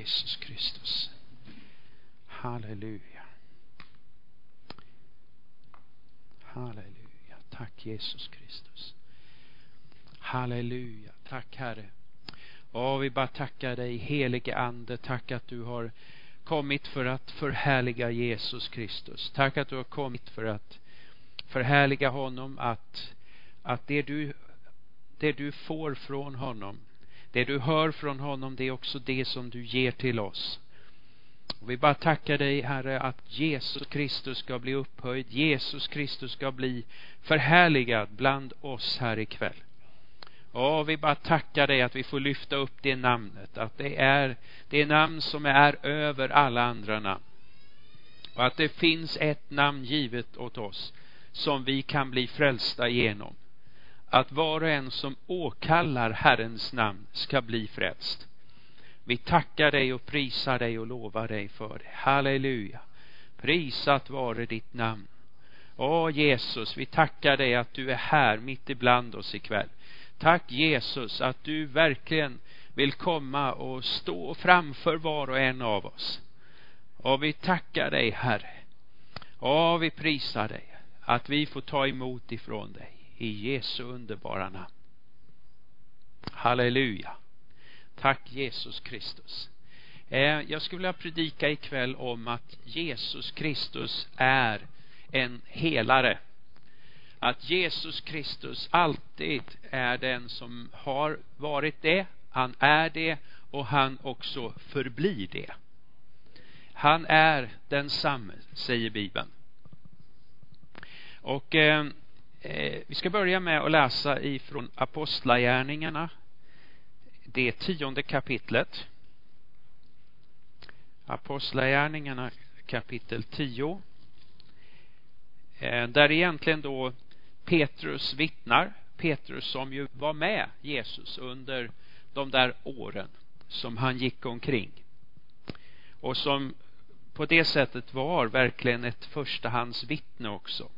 Jesus Kristus. Halleluja. Halleluja. Tack Jesus Kristus. Halleluja. Tack Herre. Ja, vi bara tackar dig helige Ande. Tack att du har kommit för att förhärliga Jesus Kristus. Tack att du har kommit för att förhärliga honom. Att, att det, du, det du får från honom det du hör från honom, det är också det som du ger till oss. Och vi bara tackar dig, Herre, att Jesus Kristus ska bli upphöjd. Jesus Kristus ska bli förhärligad bland oss här ikväll. Och vi bara tackar dig att vi får lyfta upp det namnet, att det är det namn som är över alla andra namn. Och att det finns ett namn givet åt oss som vi kan bli frälsta genom att var och en som åkallar Herrens namn ska bli frälst. Vi tackar dig och prisar dig och lovar dig för det. Halleluja. Prisat vare ditt namn. Åh Jesus, vi tackar dig att du är här mitt ibland oss ikväll. Tack Jesus att du verkligen vill komma och stå framför var och en av oss. Och vi tackar dig Herre. Och vi prisar dig att vi får ta emot ifrån dig i Jesu underbara namn. Halleluja. Tack Jesus Kristus. Eh, jag skulle vilja predika ikväll om att Jesus Kristus är en helare. Att Jesus Kristus alltid är den som har varit det, han är det och han också förblir det. Han är densamme, säger Bibeln. Och Eh, Eh, vi ska börja med att läsa ifrån Apostlagärningarna, det tionde kapitlet. Apostlagärningarna kapitel 10. Eh, där egentligen då Petrus vittnar. Petrus som ju var med Jesus under de där åren som han gick omkring. Och som på det sättet var verkligen ett förstahandsvittne också.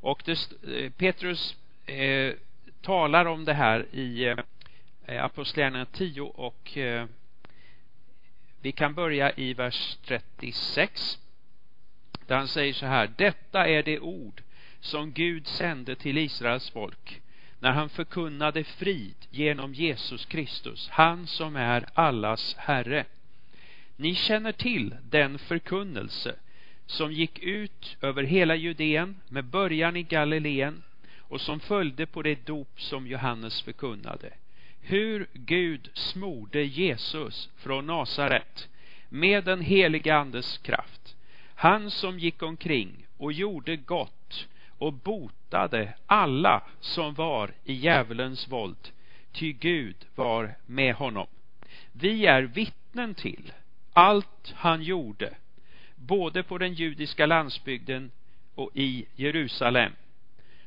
Och det, eh, Petrus eh, talar om det här i eh, eh Apostlagärningarna 10 och eh, vi kan börja i vers 36 där han säger så här Detta är det ord som Gud sände till Israels folk när han förkunnade frid genom Jesus Kristus, han som är allas Herre. Ni känner till den förkunnelse som gick ut över hela Judeen med början i Galileen och som följde på det dop som Johannes förkunnade. Hur Gud smorde Jesus från Nasaret med den heliga andes kraft. Han som gick omkring och gjorde gott och botade alla som var i djävulens våld, ty Gud var med honom. Vi är vittnen till allt han gjorde både på den judiska landsbygden och i Jerusalem.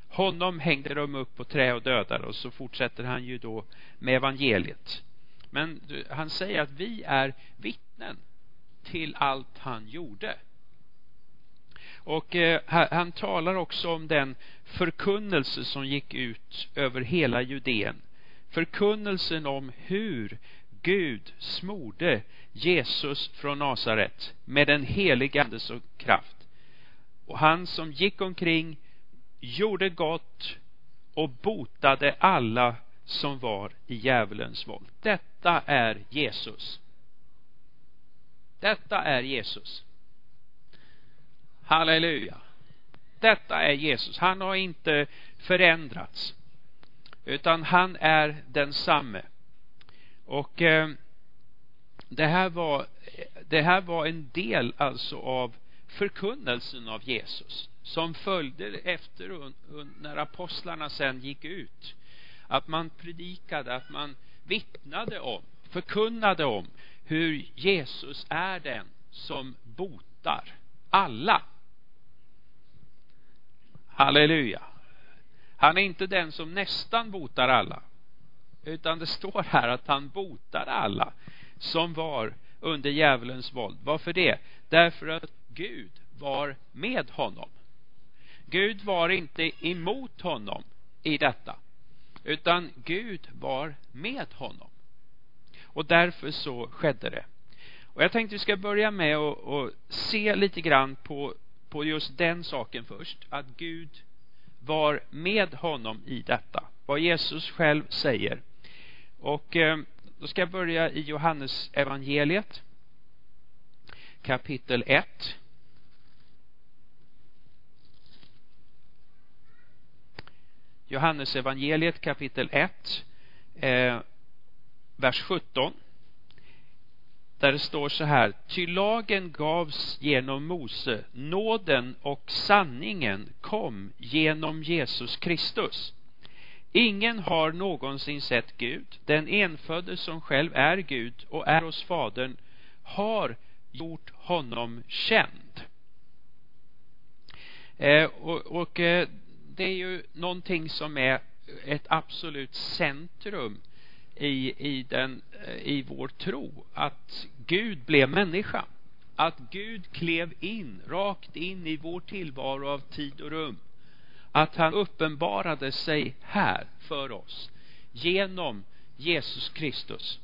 Honom hängde de upp på trä och dödade och så fortsätter han ju då med evangeliet. Men han säger att vi är vittnen till allt han gjorde. Och eh, han talar också om den förkunnelse som gick ut över hela Judeen. Förkunnelsen om hur Gud smorde Jesus från Nasaret med den heliga andes och kraft. Och han som gick omkring, gjorde gott och botade alla som var i djävulens våld. Detta är Jesus. Detta är Jesus. Halleluja. Detta är Jesus. Han har inte förändrats. Utan han är densamme. Och eh, det här var det här var en del alltså av förkunnelsen av Jesus som följde efter när apostlarna sen gick ut att man predikade, att man vittnade om, förkunnade om hur Jesus är den som botar alla. Halleluja. Han är inte den som nästan botar alla utan det står här att han botade alla som var under djävulens våld. Varför det? Därför att Gud var med honom. Gud var inte emot honom i detta, utan Gud var med honom. Och därför så skedde det. Och jag tänkte vi ska börja med att se lite grann på, på just den saken först. Att Gud var med honom i detta. Vad Jesus själv säger. Och eh, då ska jag börja i Johannes evangeliet kapitel 1 Johannes evangeliet kapitel 1 eh, vers 17 där det står så här ty lagen gavs genom Mose nåden och sanningen kom genom Jesus Kristus ingen har någonsin sett Gud. Den enfödde som själv är Gud och är hos fadern har gjort honom känd. Eh, och, och eh, det är ju någonting som är ett absolut centrum i, i, den, eh, i vår tro. Att Gud blev människa. Att Gud klev in rakt in i vår tillvaro av tid och rum att han uppenbarade sig här för oss genom Jesus Kristus.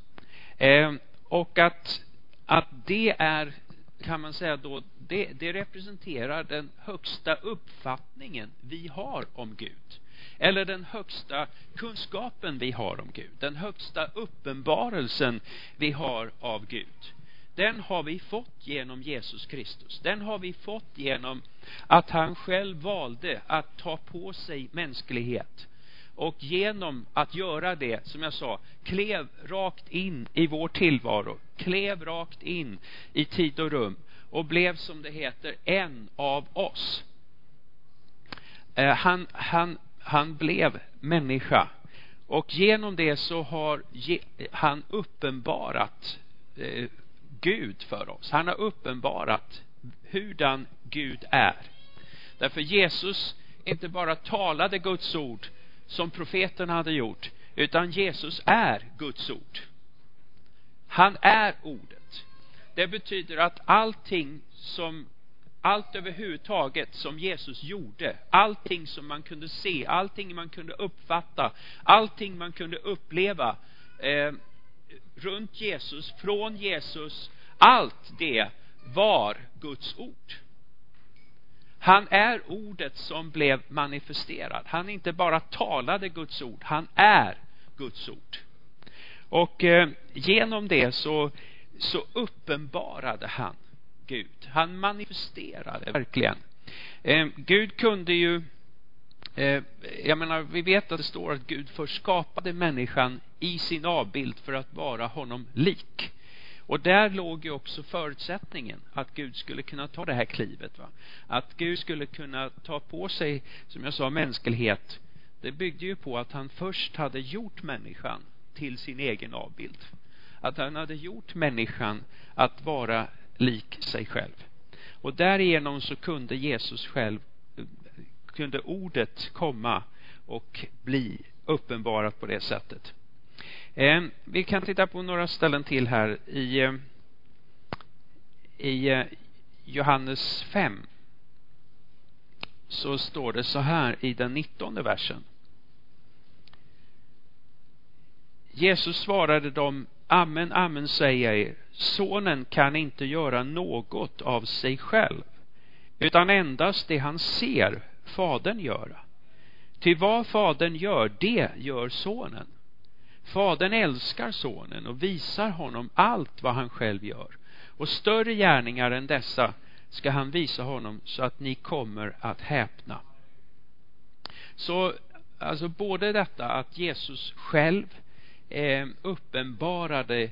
Eh, och att att det är kan man säga då det, det representerar den högsta uppfattningen vi har om Gud. Eller den högsta kunskapen vi har om Gud. Den högsta uppenbarelsen vi har av Gud den har vi fått genom Jesus Kristus. Den har vi fått genom att han själv valde att ta på sig mänsklighet. Och genom att göra det, som jag sa, klev rakt in i vår tillvaro, klev rakt in i tid och rum och blev som det heter en av oss. Eh, han, han, han blev människa. Och genom det så har han uppenbarat eh, Gud för oss. Han har uppenbarat hurdan Gud är. Därför Jesus inte bara talade Guds ord som profeten hade gjort, utan Jesus är Guds ord. Han är ordet. Det betyder att allting som allt överhuvudtaget som Jesus gjorde, allting som man kunde se, allting man kunde uppfatta, allting man kunde uppleva eh, runt Jesus, från Jesus, allt det var Guds ord. Han är ordet som blev manifesterad. Han inte bara talade Guds ord, han är Guds ord. Och eh, genom det så, så uppenbarade han Gud. Han manifesterade verkligen. Eh, Gud kunde ju eh, jag menar, vi vet att det står att Gud först skapade människan i sin avbild för att vara honom lik. Och där låg ju också förutsättningen att Gud skulle kunna ta det här klivet. Va? Att Gud skulle kunna ta på sig, som jag sa, mänsklighet. Det byggde ju på att han först hade gjort människan till sin egen avbild. Att han hade gjort människan att vara lik sig själv. Och därigenom så kunde Jesus själv, kunde ordet komma och bli uppenbarat på det sättet. Eh, vi kan titta på några ställen till här i, eh, i eh, Johannes 5 så står det så här i den nittonde versen. Jesus svarade dem, amen, amen säger jag er, sonen kan inte göra något av sig själv, utan endast det han ser fadern göra. Till vad fadern gör, det gör sonen. Fadern älskar sonen och visar honom allt vad han själv gör. Och större gärningar än dessa ska han visa honom så att ni kommer att häpna. Så alltså både detta att Jesus själv eh, uppenbarade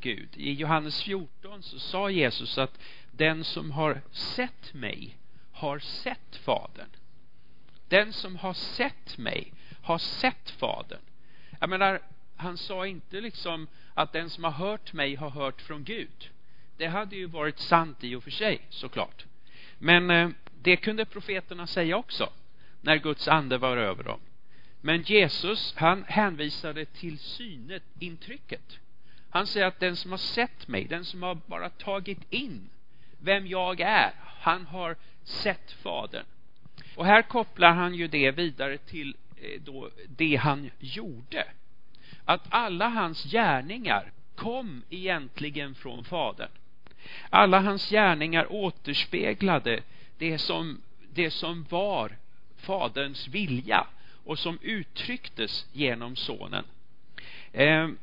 Gud. I Johannes 14 så sa Jesus att den som har sett mig har sett Fadern. Den som har sett mig har sett Fadern. Jag menar, han sa inte liksom att den som har hört mig har hört från Gud. Det hade ju varit sant i och för sig, såklart. Men eh, det kunde profeterna säga också, när Guds ande var över dem. Men Jesus, han hänvisade till synet, intrycket. Han säger att den som har sett mig, den som har bara tagit in vem jag är, han har sett Fadern. Och här kopplar han ju det vidare till eh, då det han gjorde att alla hans gärningar kom egentligen från Fadern. Alla hans gärningar återspeglade det som, det som var Faderns vilja och som uttrycktes genom Sonen. Ehm,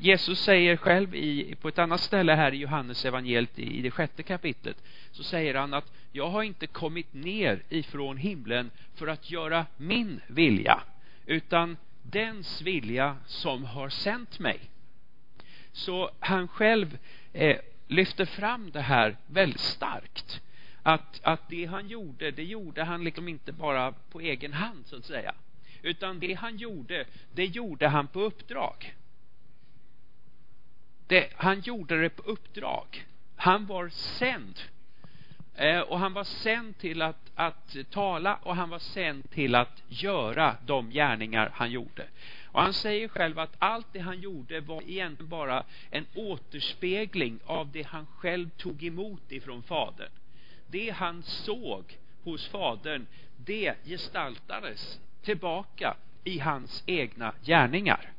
Jesus säger själv i, på ett annat ställe här i Johannes evangeliet i, i det sjätte kapitlet så säger han att jag har inte kommit ner ifrån himlen för att göra min vilja utan dens vilja som har sänt mig. Så han själv eh, lyfter fram det här väldigt starkt. Att, att det han gjorde, det gjorde han liksom inte bara på egen hand så att säga. Utan det han gjorde, det gjorde han på uppdrag. Det, han gjorde det på uppdrag. Han var sänd. Eh, och han var sänd till att, att tala och han var sänd till att göra de gärningar han gjorde. Och han säger själv att allt det han gjorde var egentligen bara en återspegling av det han själv tog emot ifrån Fadern. Det han såg hos Fadern, det gestaltades tillbaka i hans egna gärningar.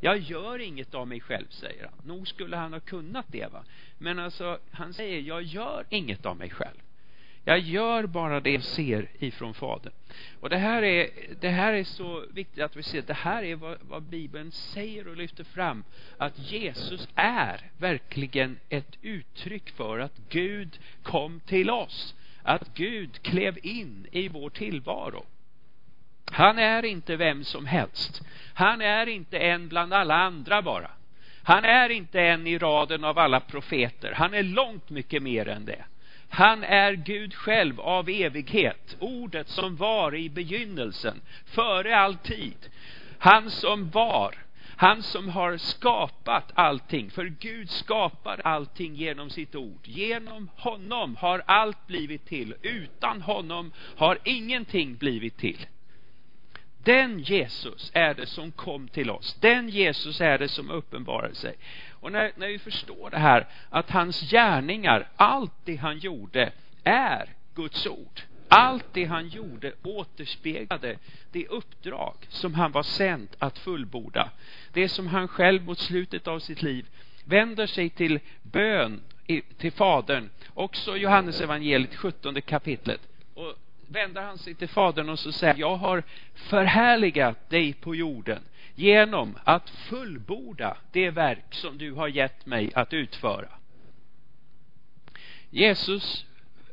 Jag gör inget av mig själv, säger han. Nog skulle han ha kunnat det, va? Men alltså, han säger, jag gör inget av mig själv. Jag gör bara det jag ser ifrån Fadern. Och det här är, det här är så viktigt att vi ser. Det här är vad, vad Bibeln säger och lyfter fram. Att Jesus är verkligen ett uttryck för att Gud kom till oss. Att Gud klev in i vår tillvaro. Han är inte vem som helst. Han är inte en bland alla andra bara. Han är inte en i raden av alla profeter. Han är långt mycket mer än det. Han är Gud själv av evighet, ordet som var i begynnelsen, före all tid. Han som var, han som har skapat allting, för Gud skapar allting genom sitt ord. Genom honom har allt blivit till. Utan honom har ingenting blivit till. Den Jesus är det som kom till oss. Den Jesus är det som uppenbarade sig. Och när, när vi förstår det här, att hans gärningar, allt det han gjorde, är Guds ord. Allt det han gjorde återspeglade det uppdrag som han var sänd att fullborda. Det som han själv mot slutet av sitt liv vänder sig till bön till Fadern. Också Johannes evangeliet 17 kapitlet. Vänder han sig till Fadern och så säger jag har förhärligat dig på jorden genom att fullborda det verk som du har gett mig att utföra. Jesus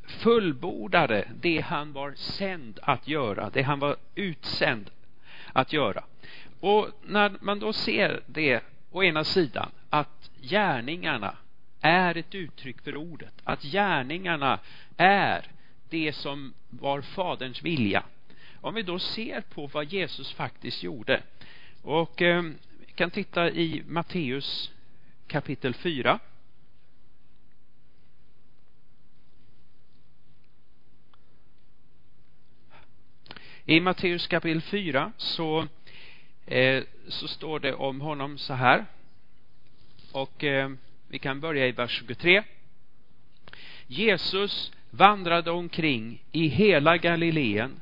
fullbordade det han var sänd att göra, det han var utsänd att göra. Och när man då ser det å ena sidan att gärningarna är ett uttryck för ordet, att gärningarna är det som var faderns vilja. Om vi då ser på vad Jesus faktiskt gjorde och eh, vi kan titta i Matteus kapitel 4. I Matteus kapitel 4 så, eh, så står det om honom så här. Och eh, vi kan börja i vers 23. Jesus vandrade omkring i hela Galileen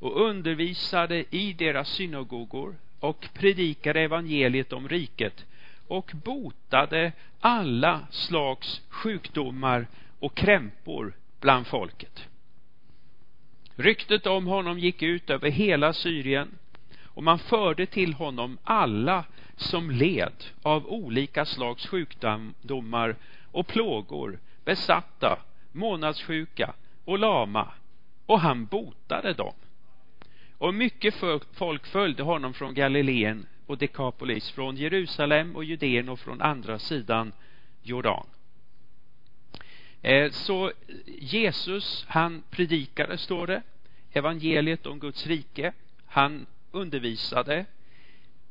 och undervisade i deras synagogor och predikade evangeliet om riket och botade alla slags sjukdomar och krämpor bland folket. Ryktet om honom gick ut över hela Syrien och man förde till honom alla som led av olika slags sjukdomar och plågor, besatta, månadssjuka och lama och han botade dem. Och mycket folk följde honom från Galileen och Dekapolis, från Jerusalem och Judeen och från andra sidan Jordan. Eh, så Jesus, han predikade, står det, evangeliet om Guds rike. Han undervisade,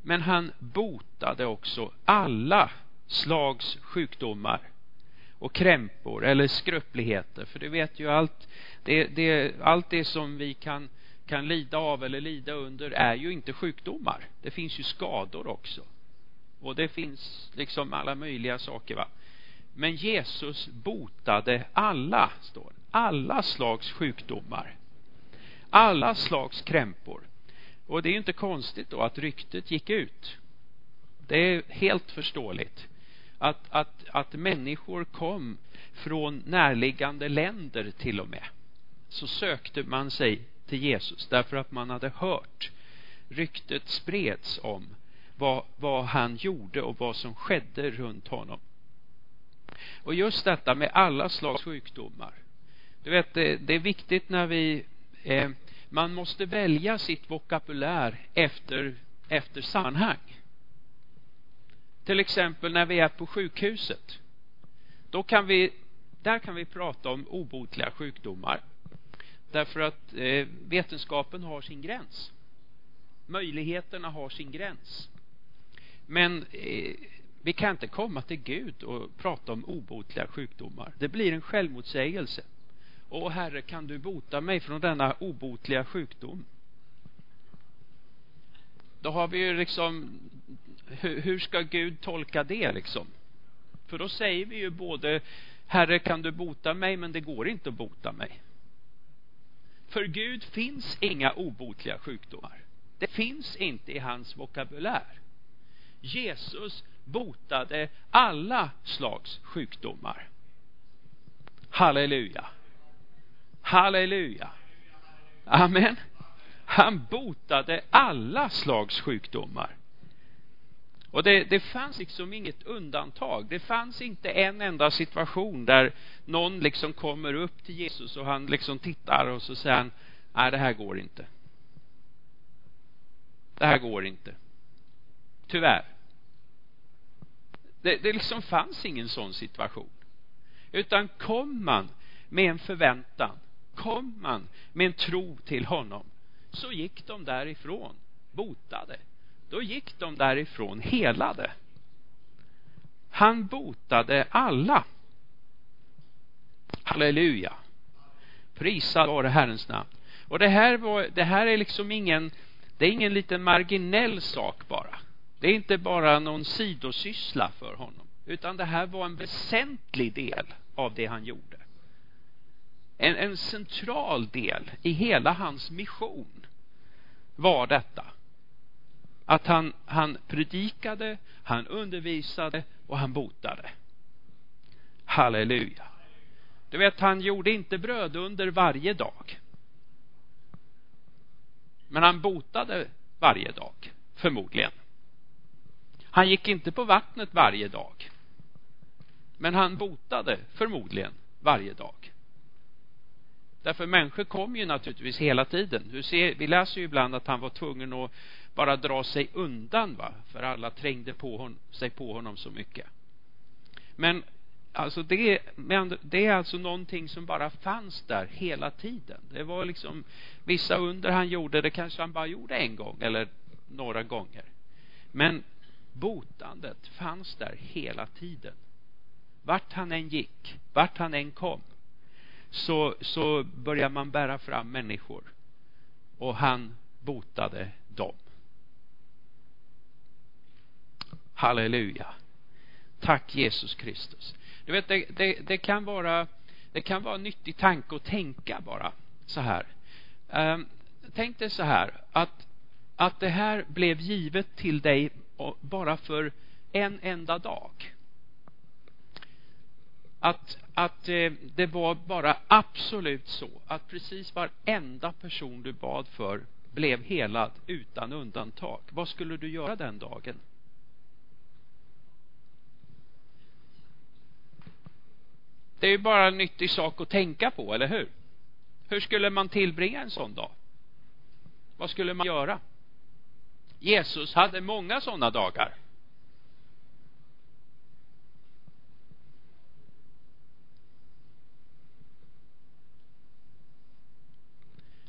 men han botade också alla slags sjukdomar och krämpor eller skröpligheter. För du vet ju allt det, det, allt det som vi kan kan lida av eller lida under är ju inte sjukdomar. Det finns ju skador också. Och det finns liksom alla möjliga saker va. Men Jesus botade alla, står alla slags sjukdomar. Alla slags krämpor. Och det är ju inte konstigt då att ryktet gick ut. Det är helt förståeligt att, att, att människor kom från närliggande länder till och med. Så sökte man sig till Jesus därför att man hade hört ryktet spreds om vad, vad han gjorde och vad som skedde runt honom. Och just detta med alla slags sjukdomar. Du vet, det, det är viktigt när vi eh, man måste välja sitt vokabulär efter, efter sammanhang. Till exempel när vi är på sjukhuset. Då kan vi, där kan vi prata om obotliga sjukdomar. Därför att eh, vetenskapen har sin gräns. Möjligheterna har sin gräns. Men eh, vi kan inte komma till Gud och prata om obotliga sjukdomar. Det blir en självmotsägelse. Åh Herre, kan du bota mig från denna obotliga sjukdom? Då har vi ju liksom, hur, hur ska Gud tolka det liksom? För då säger vi ju både Herre, kan du bota mig, men det går inte att bota mig. För Gud finns inga obotliga sjukdomar. Det finns inte i hans vokabulär. Jesus botade alla slags sjukdomar. Halleluja. Halleluja. Amen. Han botade alla slags sjukdomar. Och det, det fanns liksom inget undantag. Det fanns inte en enda situation där någon liksom kommer upp till Jesus och han liksom tittar och så säger han, nej det här går inte. Det här går inte. Tyvärr. Det, det liksom fanns ingen sån situation. Utan kom man med en förväntan, kom man med en tro till honom, så gick de därifrån botade. Då gick de därifrån helade. Han botade alla. Halleluja. Prisad vare Herrens namn. Och det här, var, det här är liksom ingen, det är ingen liten marginell sak bara. Det är inte bara någon sidosyssla för honom, utan det här var en väsentlig del av det han gjorde. En, en central del i hela hans mission var detta. Att han, han predikade, han undervisade och han botade. Halleluja. Du vet, han gjorde inte bröd under varje dag. Men han botade varje dag, förmodligen. Han gick inte på vattnet varje dag. Men han botade förmodligen varje dag. Därför människor kom ju naturligtvis hela tiden. Du ser, vi läser ju ibland att han var tvungen att bara dra sig undan va. För alla trängde på hon, sig på honom så mycket. Men alltså det, men det är alltså någonting som bara fanns där hela tiden. Det var liksom vissa under han gjorde, det kanske han bara gjorde en gång eller några gånger. Men botandet fanns där hela tiden. Vart han än gick, vart han än kom så, så började man bära fram människor och han botade dem. Halleluja. Tack Jesus Kristus. Du vet, det, det, det kan vara det kan vara en nyttig tanke att tänka bara så här. Um, tänk dig så här att, att det här blev givet till dig bara för en enda dag att, att eh, det var bara absolut så att precis varenda person du bad för blev helad utan undantag. Vad skulle du göra den dagen? Det är ju bara en nyttig sak att tänka på, eller hur? Hur skulle man tillbringa en sån dag? Vad skulle man göra? Jesus hade många sådana dagar.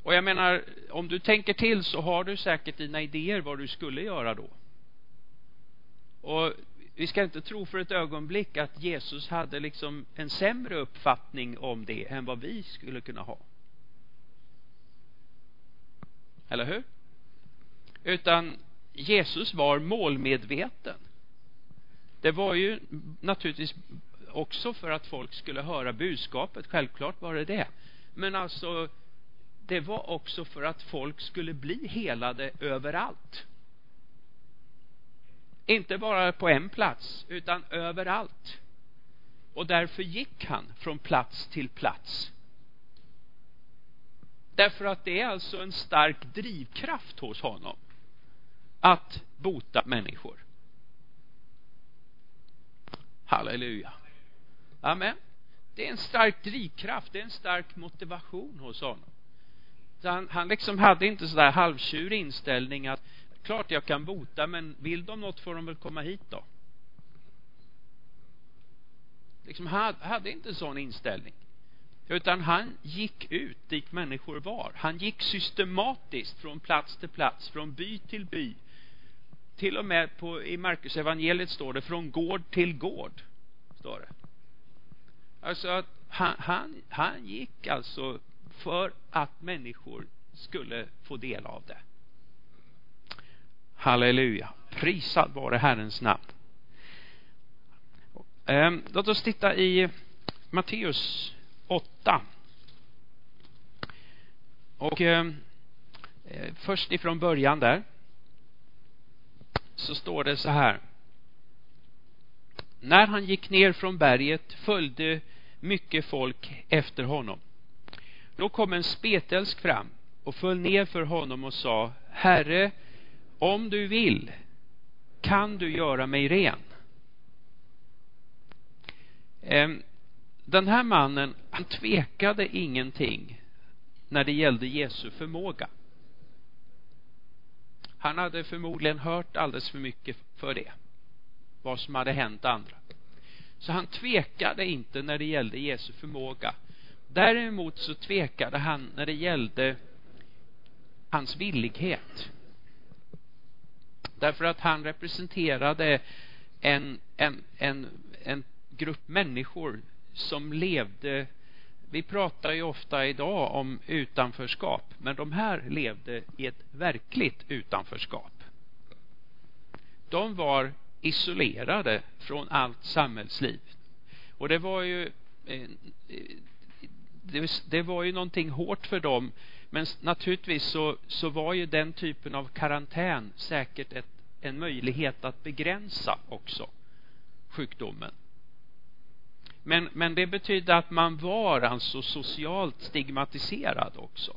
Och jag menar, om du tänker till så har du säkert dina idéer vad du skulle göra då. Och vi ska inte tro för ett ögonblick att Jesus hade liksom en sämre uppfattning om det än vad vi skulle kunna ha. Eller hur? Utan Jesus var målmedveten. Det var ju naturligtvis också för att folk skulle höra budskapet. Självklart var det det. Men alltså det var också för att folk skulle bli helade överallt. Inte bara på en plats, utan överallt. Och därför gick han från plats till plats. Därför att det är alltså en stark drivkraft hos honom att bota människor. Halleluja. Amen. Det är en stark drivkraft, det är en stark motivation hos honom. Han, han liksom hade inte sådär halvtjurig inställning att klart jag kan bota men vill de något får de väl komma hit då. Liksom hade, hade inte en sån inställning. Utan han gick ut dit människor var. Han gick systematiskt från plats till plats, från by till by. Till och med på, i Markus evangeliet står det från gård till gård. Står det. Alltså att han, han, han gick alltså för att människor skulle få del av det. Halleluja. Prisad vare Herrens namn. Ehm, låt oss titta i Matteus 8. Och ehm, eh, först ifrån början där så står det så här. När han gick ner från berget följde mycket folk efter honom. Då kom en spetälsk fram och föll ner för honom och sa Herre, om du vill kan du göra mig ren. Ehm, den här mannen, han tvekade ingenting när det gällde Jesu förmåga. Han hade förmodligen hört alldeles för mycket för det. Vad som hade hänt andra. Så han tvekade inte när det gällde Jesu förmåga. Däremot så tvekade han när det gällde hans villighet. Därför att han representerade en, en, en, en grupp människor som levde vi pratar ju ofta idag om utanförskap, men de här levde i ett verkligt utanförskap. De var isolerade från allt samhällsliv. Och det var ju det, det var ju någonting hårt för dem men naturligtvis så, så var ju den typen av karantän säkert ett, en möjlighet att begränsa också sjukdomen. Men, men det betydde att man var alltså socialt stigmatiserad också.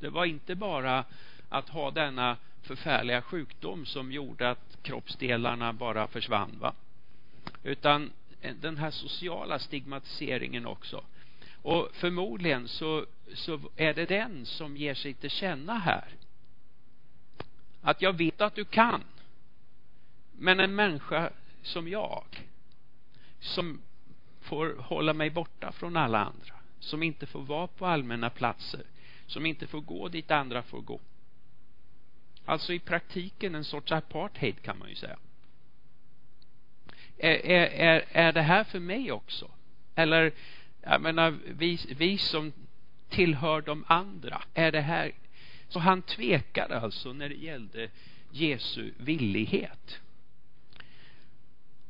Det var inte bara att ha denna förfärliga sjukdom som gjorde att kroppsdelarna bara försvann va. Utan eh, den här sociala stigmatiseringen också. Och förmodligen så, så är det den som ger sig till känna här. Att jag vet att du kan. Men en människa som jag som får hålla mig borta från alla andra som inte får vara på allmänna platser som inte får gå dit andra får gå alltså i praktiken en sorts apartheid kan man ju säga är, är, är det här för mig också eller jag menar vi, vi som tillhör de andra är det här så han tvekade alltså när det gällde Jesu villighet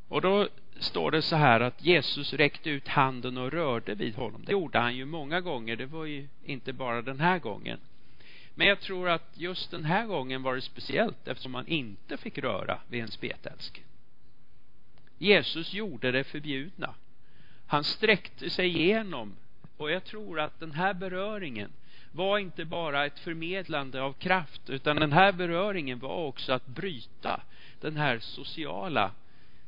och då står det så här att Jesus räckte ut handen och rörde vid honom. Det gjorde han ju många gånger. Det var ju inte bara den här gången. Men jag tror att just den här gången var det speciellt eftersom man inte fick röra vid en spetälsk. Jesus gjorde det förbjudna. Han sträckte sig igenom och jag tror att den här beröringen var inte bara ett förmedlande av kraft utan den här beröringen var också att bryta den här sociala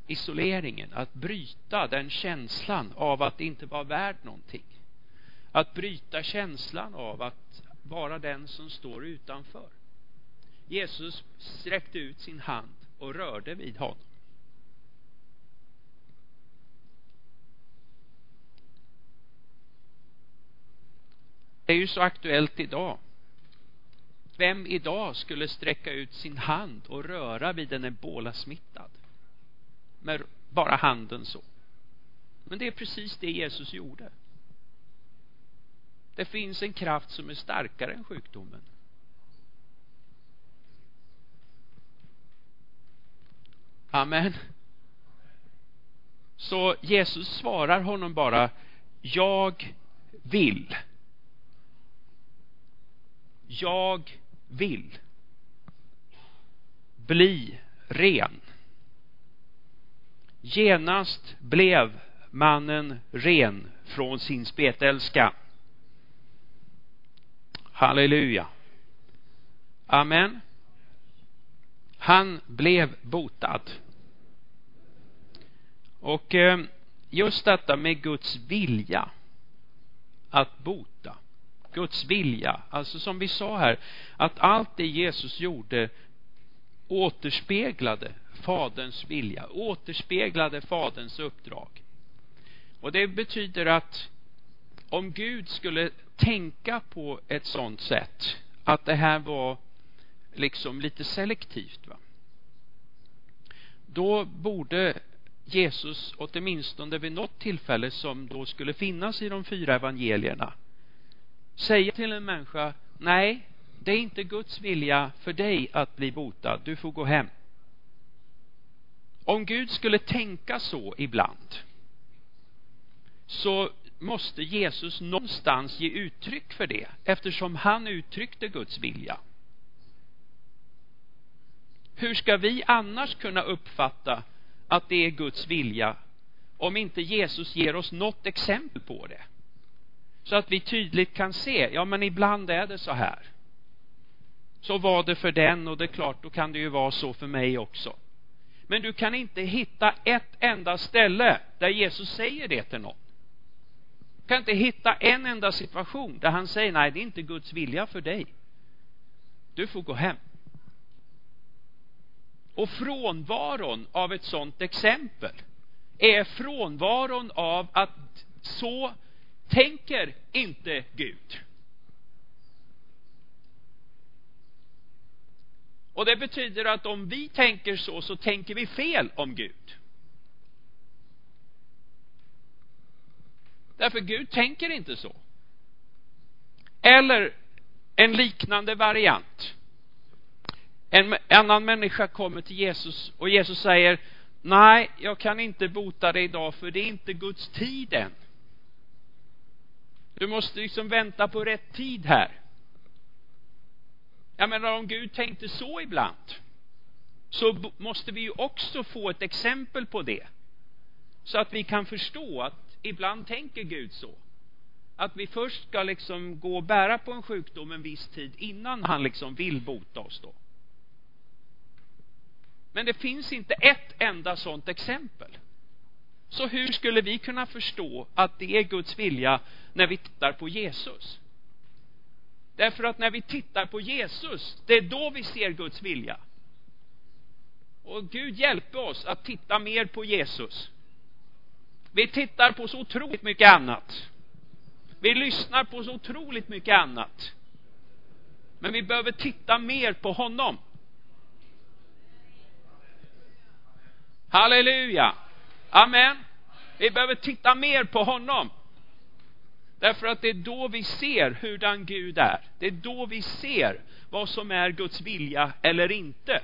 isoleringen, att bryta den känslan av att inte vara värd någonting. Att bryta känslan av att vara den som står utanför. Jesus sträckte ut sin hand och rörde vid honom. Det är ju så aktuellt idag. Vem idag skulle sträcka ut sin hand och röra vid en ebolasmittad? med bara handen så. Men det är precis det Jesus gjorde. Det finns en kraft som är starkare än sjukdomen. Amen. Så Jesus svarar honom bara Jag vill. Jag vill. Bli ren. Genast blev mannen ren från sin spetälska. Halleluja. Amen. Han blev botad. Och eh, just detta med Guds vilja att bota. Guds vilja, alltså som vi sa här, att allt det Jesus gjorde återspeglade faderns vilja, återspeglade faderns uppdrag. Och det betyder att om Gud skulle tänka på ett sånt sätt att det här var liksom lite selektivt va då borde Jesus åtminstone vid något tillfälle som då skulle finnas i de fyra evangelierna säga till en människa nej det är inte Guds vilja för dig att bli botad du får gå hem om Gud skulle tänka så ibland så måste Jesus någonstans ge uttryck för det eftersom han uttryckte Guds vilja. Hur ska vi annars kunna uppfatta att det är Guds vilja om inte Jesus ger oss något exempel på det? Så att vi tydligt kan se, ja men ibland är det så här. Så var det för den och det är klart, då kan det ju vara så för mig också. Men du kan inte hitta ett enda ställe där Jesus säger det till någon Du kan inte hitta en enda situation där han säger nej, det är inte Guds vilja för dig. Du får gå hem. Och frånvaron av ett sådant exempel är frånvaron av att så tänker inte Gud. Och det betyder att om vi tänker så, så tänker vi fel om Gud. Därför Gud tänker inte så. Eller en liknande variant. En annan människa kommer till Jesus och Jesus säger Nej, jag kan inte bota dig idag för det är inte Guds tid än. Du måste liksom vänta på rätt tid här. Jag menar om Gud tänkte så ibland så måste vi ju också få ett exempel på det. Så att vi kan förstå att ibland tänker Gud så. Att vi först ska liksom gå och bära på en sjukdom en viss tid innan han liksom vill bota oss då. Men det finns inte ett enda sådant exempel. Så hur skulle vi kunna förstå att det är Guds vilja när vi tittar på Jesus? Därför att när vi tittar på Jesus, det är då vi ser Guds vilja. Och Gud hjälpe oss att titta mer på Jesus. Vi tittar på så otroligt mycket annat. Vi lyssnar på så otroligt mycket annat. Men vi behöver titta mer på honom. Halleluja. Amen. Vi behöver titta mer på honom. Därför att det är då vi ser hurdan Gud är. Det är då vi ser vad som är Guds vilja eller inte.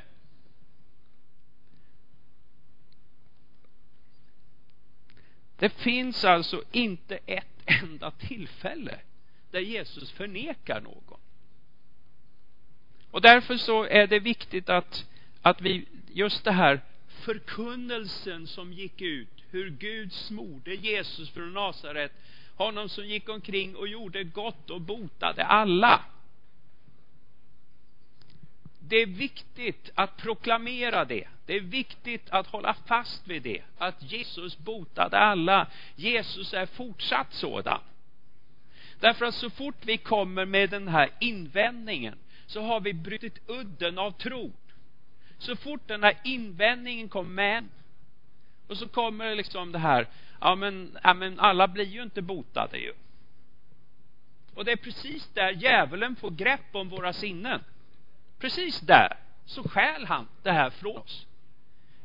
Det finns alltså inte ett enda tillfälle där Jesus förnekar någon. Och därför så är det viktigt att, att vi, just det här förkunnelsen som gick ut, hur Gud smorde Jesus från Nasaret, honom som gick omkring och gjorde gott och botade alla det är viktigt att proklamera det. Det är viktigt att hålla fast vid det. Att Jesus botade alla. Jesus är fortsatt sådan. Därför att så fort vi kommer med den här invändningen så har vi brutit udden av tro. Så fort den här invändningen kommer med och så kommer liksom det här, ja men, ja men alla blir ju inte botade ju. Och det är precis där djävulen får grepp om våra sinnen. Precis där så skäl han det här från oss.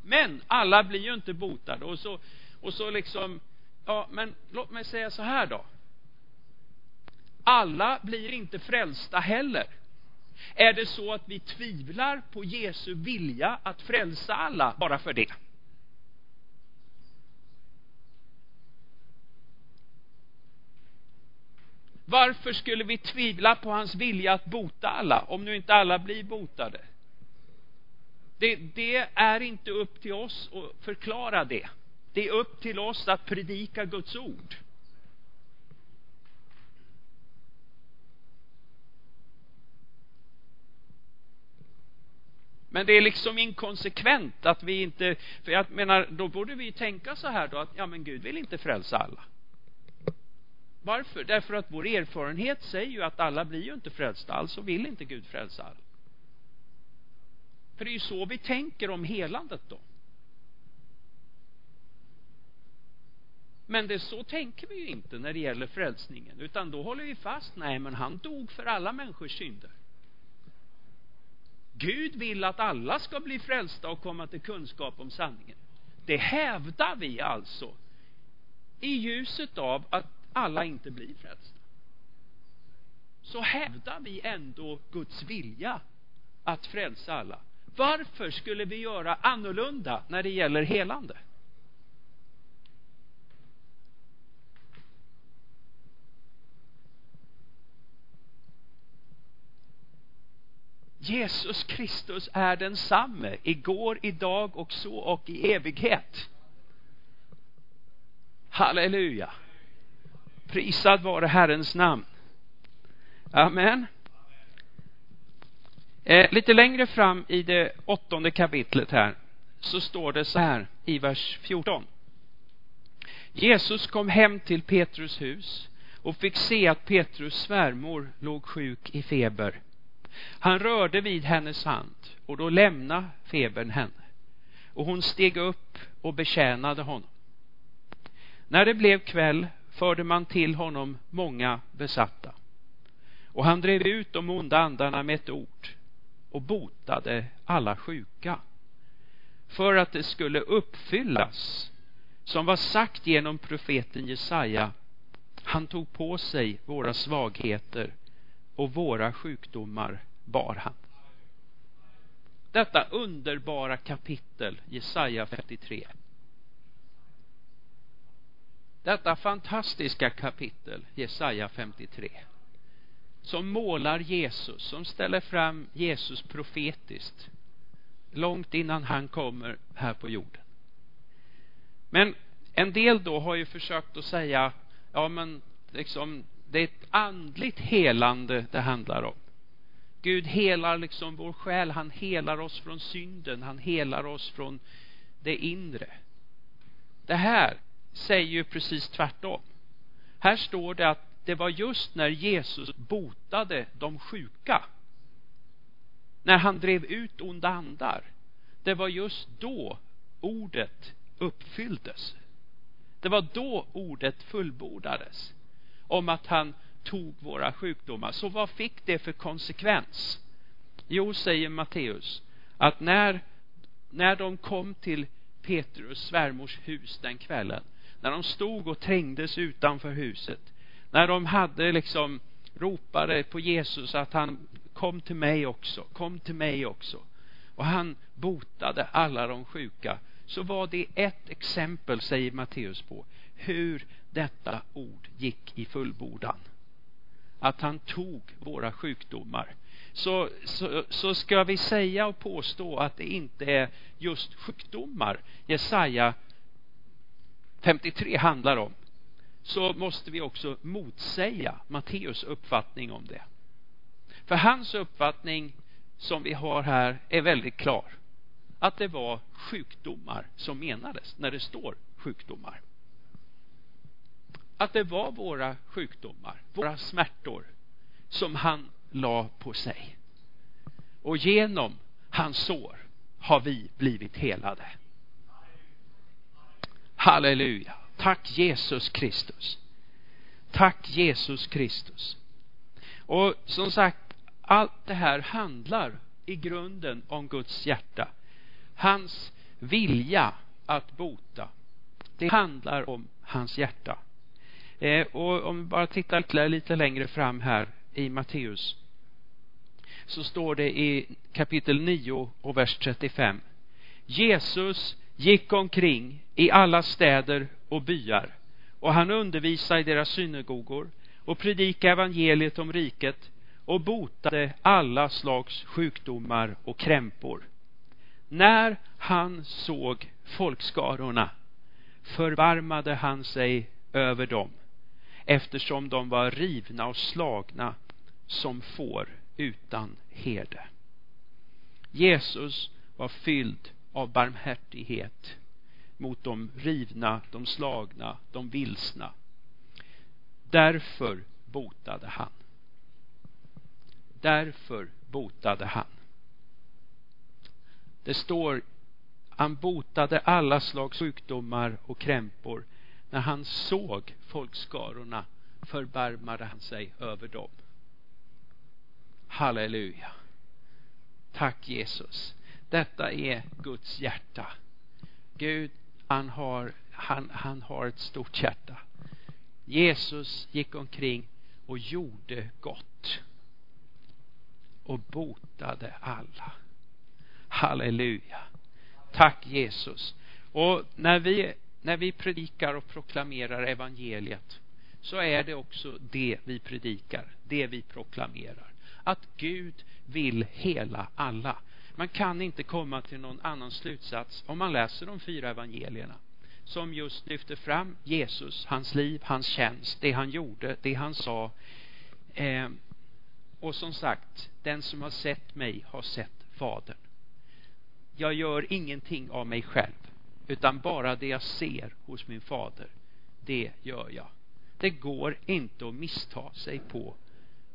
Men alla blir ju inte botade och så, och så liksom, ja men låt mig säga så här då. Alla blir inte frälsta heller. Är det så att vi tvivlar på Jesu vilja att frälsa alla bara för det? Varför skulle vi tvivla på hans vilja att bota alla om nu inte alla blir botade? Det, det är inte upp till oss att förklara det. Det är upp till oss att predika Guds ord. Men det är liksom inkonsekvent att vi inte, för jag menar, då borde vi tänka så här då att, ja men Gud vill inte frälsa alla. Varför? Därför att vår erfarenhet säger ju att alla blir ju inte frälsta, alltså vill inte Gud frälsa alla. För det är ju så vi tänker om helandet då. Men det så tänker vi ju inte när det gäller frälsningen, utan då håller vi fast, nej men han dog för alla människors synder. Gud vill att alla ska bli frälsta och komma till kunskap om sanningen. Det hävdar vi alltså i ljuset av att alla inte blir frälsta. Så hävdar vi ändå Guds vilja att frälsa alla. Varför skulle vi göra annorlunda när det gäller helande? Jesus Kristus är densamme igår, idag och så och i evighet. Halleluja. Prisad vare Herrens namn. Amen. Eh, lite längre fram i det åttonde kapitlet här så står det så här i vers 14. Jesus kom hem till Petrus hus och fick se att Petrus svärmor låg sjuk i feber. Han rörde vid hennes hand och då lämnade febern henne. Och hon steg upp och betjänade honom. När det blev kväll förde man till honom många besatta. Och han drev ut de onda andarna med ett ord och botade alla sjuka. För att det skulle uppfyllas som var sagt genom profeten Jesaja. Han tog på sig våra svagheter och våra sjukdomar bar han. Detta underbara kapitel, Jesaja 53. Detta fantastiska kapitel, Jesaja 53, som målar Jesus, som ställer fram Jesus profetiskt, långt innan han kommer här på jorden. Men en del då har ju försökt att säga, ja men liksom, det är ett andligt helande det handlar om. Gud helar liksom vår själ, han helar oss från synden, han helar oss från det inre. Det här säger ju precis tvärtom. Här står det att det var just när Jesus botade de sjuka, när han drev ut onda andar, det var just då ordet uppfylldes. Det var då ordet fullbordades om att han tog våra sjukdomar. Så vad fick det för konsekvens? Jo, säger Matteus, att när, när de kom till Petrus svärmors hus den kvällen, när de stod och trängdes utanför huset, när de hade liksom ropade på Jesus att han kom till mig också, kom till mig också. Och han botade alla de sjuka. Så var det ett exempel, säger Matteus på, hur detta ord gick i fullbordan att han tog våra sjukdomar så, så, så ska vi säga och påstå att det inte är just sjukdomar Jesaja 53 handlar om så måste vi också motsäga Matteus uppfattning om det. För hans uppfattning som vi har här är väldigt klar. Att det var sjukdomar som menades när det står sjukdomar att det var våra sjukdomar, våra smärtor som han la på sig. Och genom hans sår har vi blivit helade. Halleluja. Tack Jesus Kristus. Tack Jesus Kristus. Och som sagt, allt det här handlar i grunden om Guds hjärta. Hans vilja att bota. Det handlar om hans hjärta. Eh, och om vi bara tittar lite längre fram här i Matteus så står det i kapitel 9 och vers 35. Jesus gick omkring i alla städer och byar och han undervisade i deras synagogor och predikade evangeliet om riket och botade alla slags sjukdomar och krämpor. När han såg folkskarorna förbarmade han sig över dem eftersom de var rivna och slagna som får utan herde. Jesus var fylld av barmhärtighet mot de rivna, de slagna, de vilsna. Därför botade han. Därför botade han. Det står han botade alla slags sjukdomar och krämpor. När han såg folkskarorna förbarmade han sig över dem. Halleluja. Tack Jesus. Detta är Guds hjärta. Gud, han har, han, han har ett stort hjärta. Jesus gick omkring och gjorde gott och botade alla. Halleluja. Tack Jesus. Och när vi, när vi predikar och proklamerar evangeliet så är det också det vi predikar, det vi proklamerar. Att Gud vill hela alla. Man kan inte komma till någon annan slutsats om man läser de fyra evangelierna som just lyfter fram Jesus, hans liv, hans tjänst, det han gjorde, det han sa. Eh, och som sagt, den som har sett mig har sett Fadern. Jag gör ingenting av mig själv, utan bara det jag ser hos min fader, det gör jag. Det går inte att missta sig på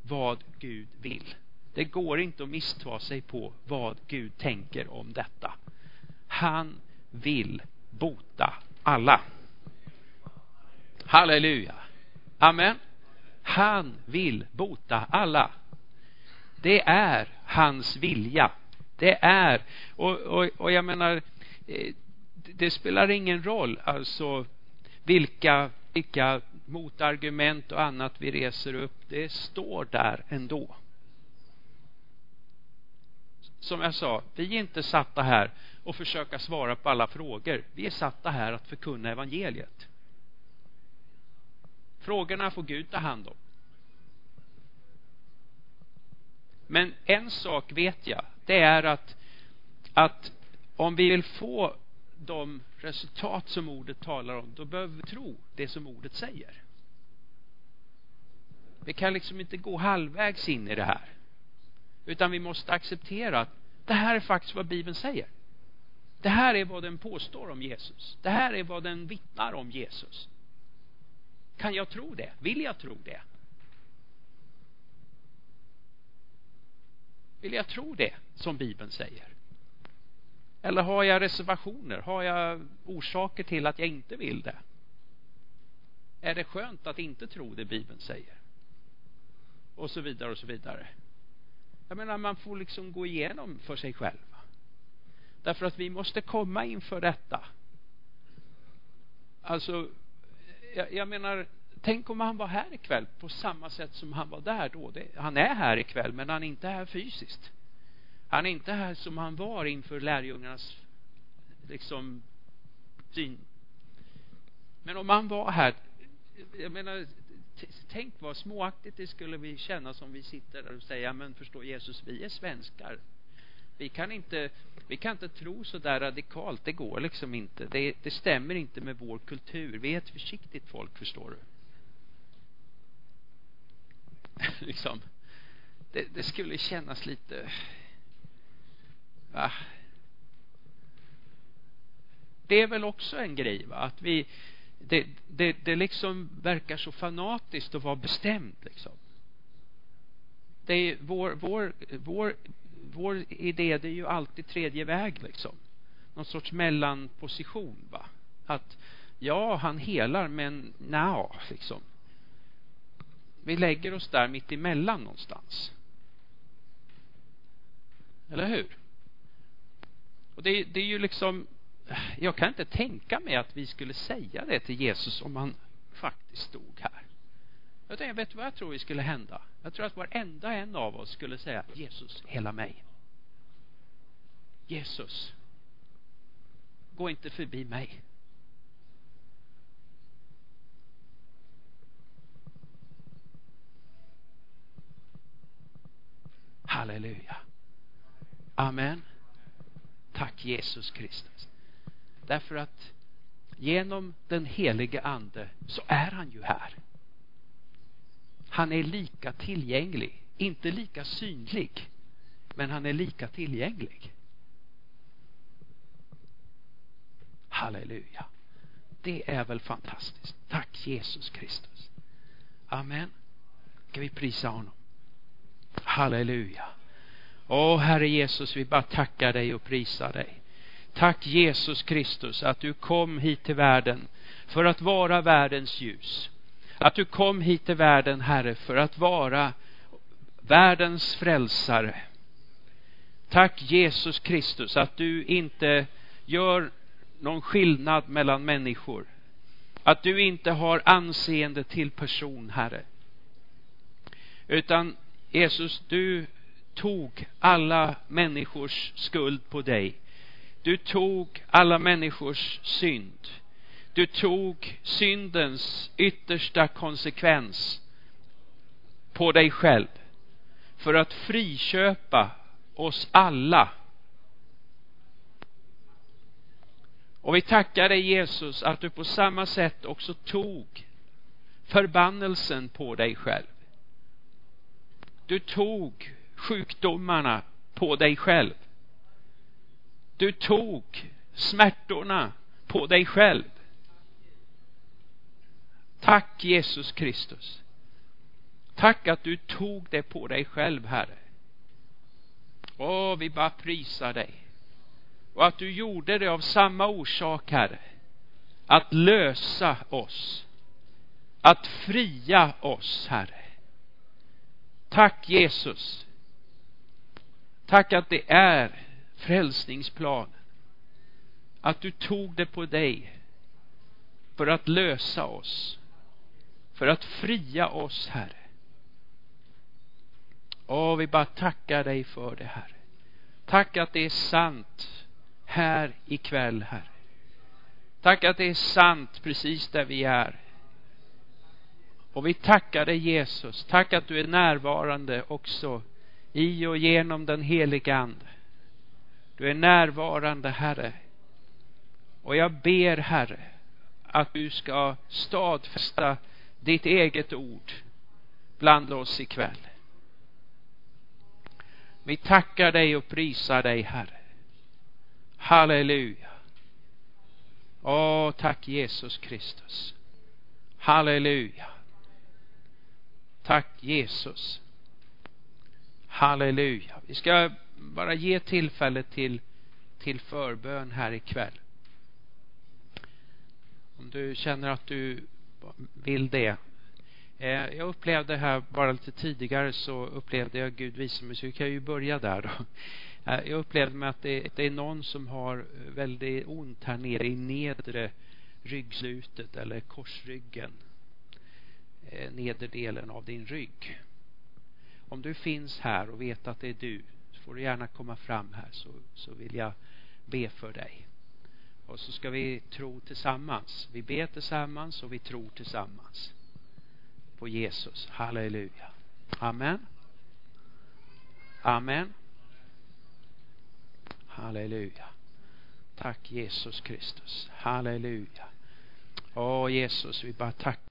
vad Gud vill. Det går inte att missta sig på vad Gud tänker om detta. Han vill bota alla. Halleluja. Amen. Han vill bota alla. Det är hans vilja. Det är, och, och, och jag menar, eh, det spelar ingen roll alltså vilka, vilka motargument och annat vi reser upp. Det står där ändå. Som jag sa, vi är inte satta här och försöka svara på alla frågor. Vi är satta här att förkunna evangeliet. Frågorna får Gud ta hand om. Men en sak vet jag, det är att, att om vi vill få de resultat som ordet talar om, då behöver vi tro det som ordet säger. Vi kan liksom inte gå halvvägs in i det här. Utan vi måste acceptera att det här är faktiskt vad Bibeln säger. Det här är vad den påstår om Jesus. Det här är vad den vittnar om Jesus. Kan jag tro det? Vill jag tro det? Vill jag tro det som Bibeln säger? Eller har jag reservationer? Har jag orsaker till att jag inte vill det? Är det skönt att inte tro det Bibeln säger? Och så vidare och så vidare. Jag menar, man får liksom gå igenom för sig själv. Därför att vi måste komma inför detta. Alltså, jag, jag menar, tänk om han var här ikväll på samma sätt som han var där då. Det, han är här ikväll, men han är inte här fysiskt. Han är inte här som han var inför lärjungarnas liksom syn. Men om han var här, jag menar, tänk vad småaktigt det skulle vi känna som vi sitter där och säger, men förstå Jesus, vi är svenskar. Vi kan inte, vi kan inte tro så där radikalt, det går liksom inte. Det, det stämmer inte med vår kultur. Vi är ett försiktigt folk, förstår du. liksom. Det, det skulle kännas lite... Va? Det är väl också en grej, va? Att vi... Det, det, det liksom verkar så fanatiskt att vara bestämd, liksom. Det är vår, vår, vår, vår idé, det är ju alltid tredje väg, liksom. Någon sorts mellanposition, va? Att ja, han helar, men nja, liksom. Vi lägger oss där mitt emellan någonstans. Eller hur? Och det, det är ju liksom jag kan inte tänka mig att vi skulle säga det till Jesus om han faktiskt stod här. Jag tänkte, vet du vad jag tror vi skulle hända? Jag tror att varenda en av oss skulle säga Jesus, hela mig. Jesus, gå inte förbi mig. Halleluja. Amen. Tack Jesus Kristus. Därför att genom den helige ande så är han ju här. Han är lika tillgänglig, inte lika synlig, men han är lika tillgänglig. Halleluja. Det är väl fantastiskt. Tack Jesus Kristus. Amen. Ska vi prisa honom? Halleluja. Åh Herre Jesus, vi bara tackar dig och prisar dig. Tack Jesus Kristus att du kom hit till världen för att vara världens ljus. Att du kom hit till världen, Herre, för att vara världens frälsare. Tack Jesus Kristus att du inte gör någon skillnad mellan människor. Att du inte har anseende till person, Herre. Utan Jesus, du tog alla människors skuld på dig. Du tog alla människors synd. Du tog syndens yttersta konsekvens på dig själv för att friköpa oss alla. Och vi tackar dig Jesus att du på samma sätt också tog förbannelsen på dig själv. Du tog sjukdomarna på dig själv. Du tog smärtorna på dig själv. Tack Jesus Kristus. Tack att du tog det på dig själv, Herre. Åh, vi bara prisar dig. Och att du gjorde det av samma orsak, Herre. Att lösa oss. Att fria oss, Herre. Tack Jesus. Tack att det är frälsningsplanen. Att du tog det på dig för att lösa oss. För att fria oss, Herre. Åh, vi bara tackar dig för det, Herre. Tack att det är sant här ikväll, Herre. Tack att det är sant precis där vi är. Och vi tackar dig Jesus. Tack att du är närvarande också i och genom den helige Ande. Du är närvarande, Herre. Och jag ber, Herre, att du ska stadfästa ditt eget ord bland oss ikväll. Vi tackar dig och prisar dig, Herre. Halleluja. Åh, tack Jesus Kristus. Halleluja. Tack Jesus. Halleluja. Vi ska bara ge tillfälle till, till förbön här ikväll. Om du känner att du vill det. Eh, jag upplevde här bara lite tidigare så upplevde jag Gud visa mig, så vi kan ju börja där då. Eh, jag upplevde mig att det, är någon som har väldigt ont här nere i nedre ryggslutet eller korsryggen. Eh, Nederdelen av din rygg. Om du finns här och vet att det är du så får du gärna komma fram här så, så vill jag be för dig. Och så ska vi tro tillsammans. Vi ber tillsammans och vi tror tillsammans på Jesus. Halleluja. Amen. Amen. Halleluja. Tack Jesus Kristus. Halleluja. Åh Jesus, vi bara tackar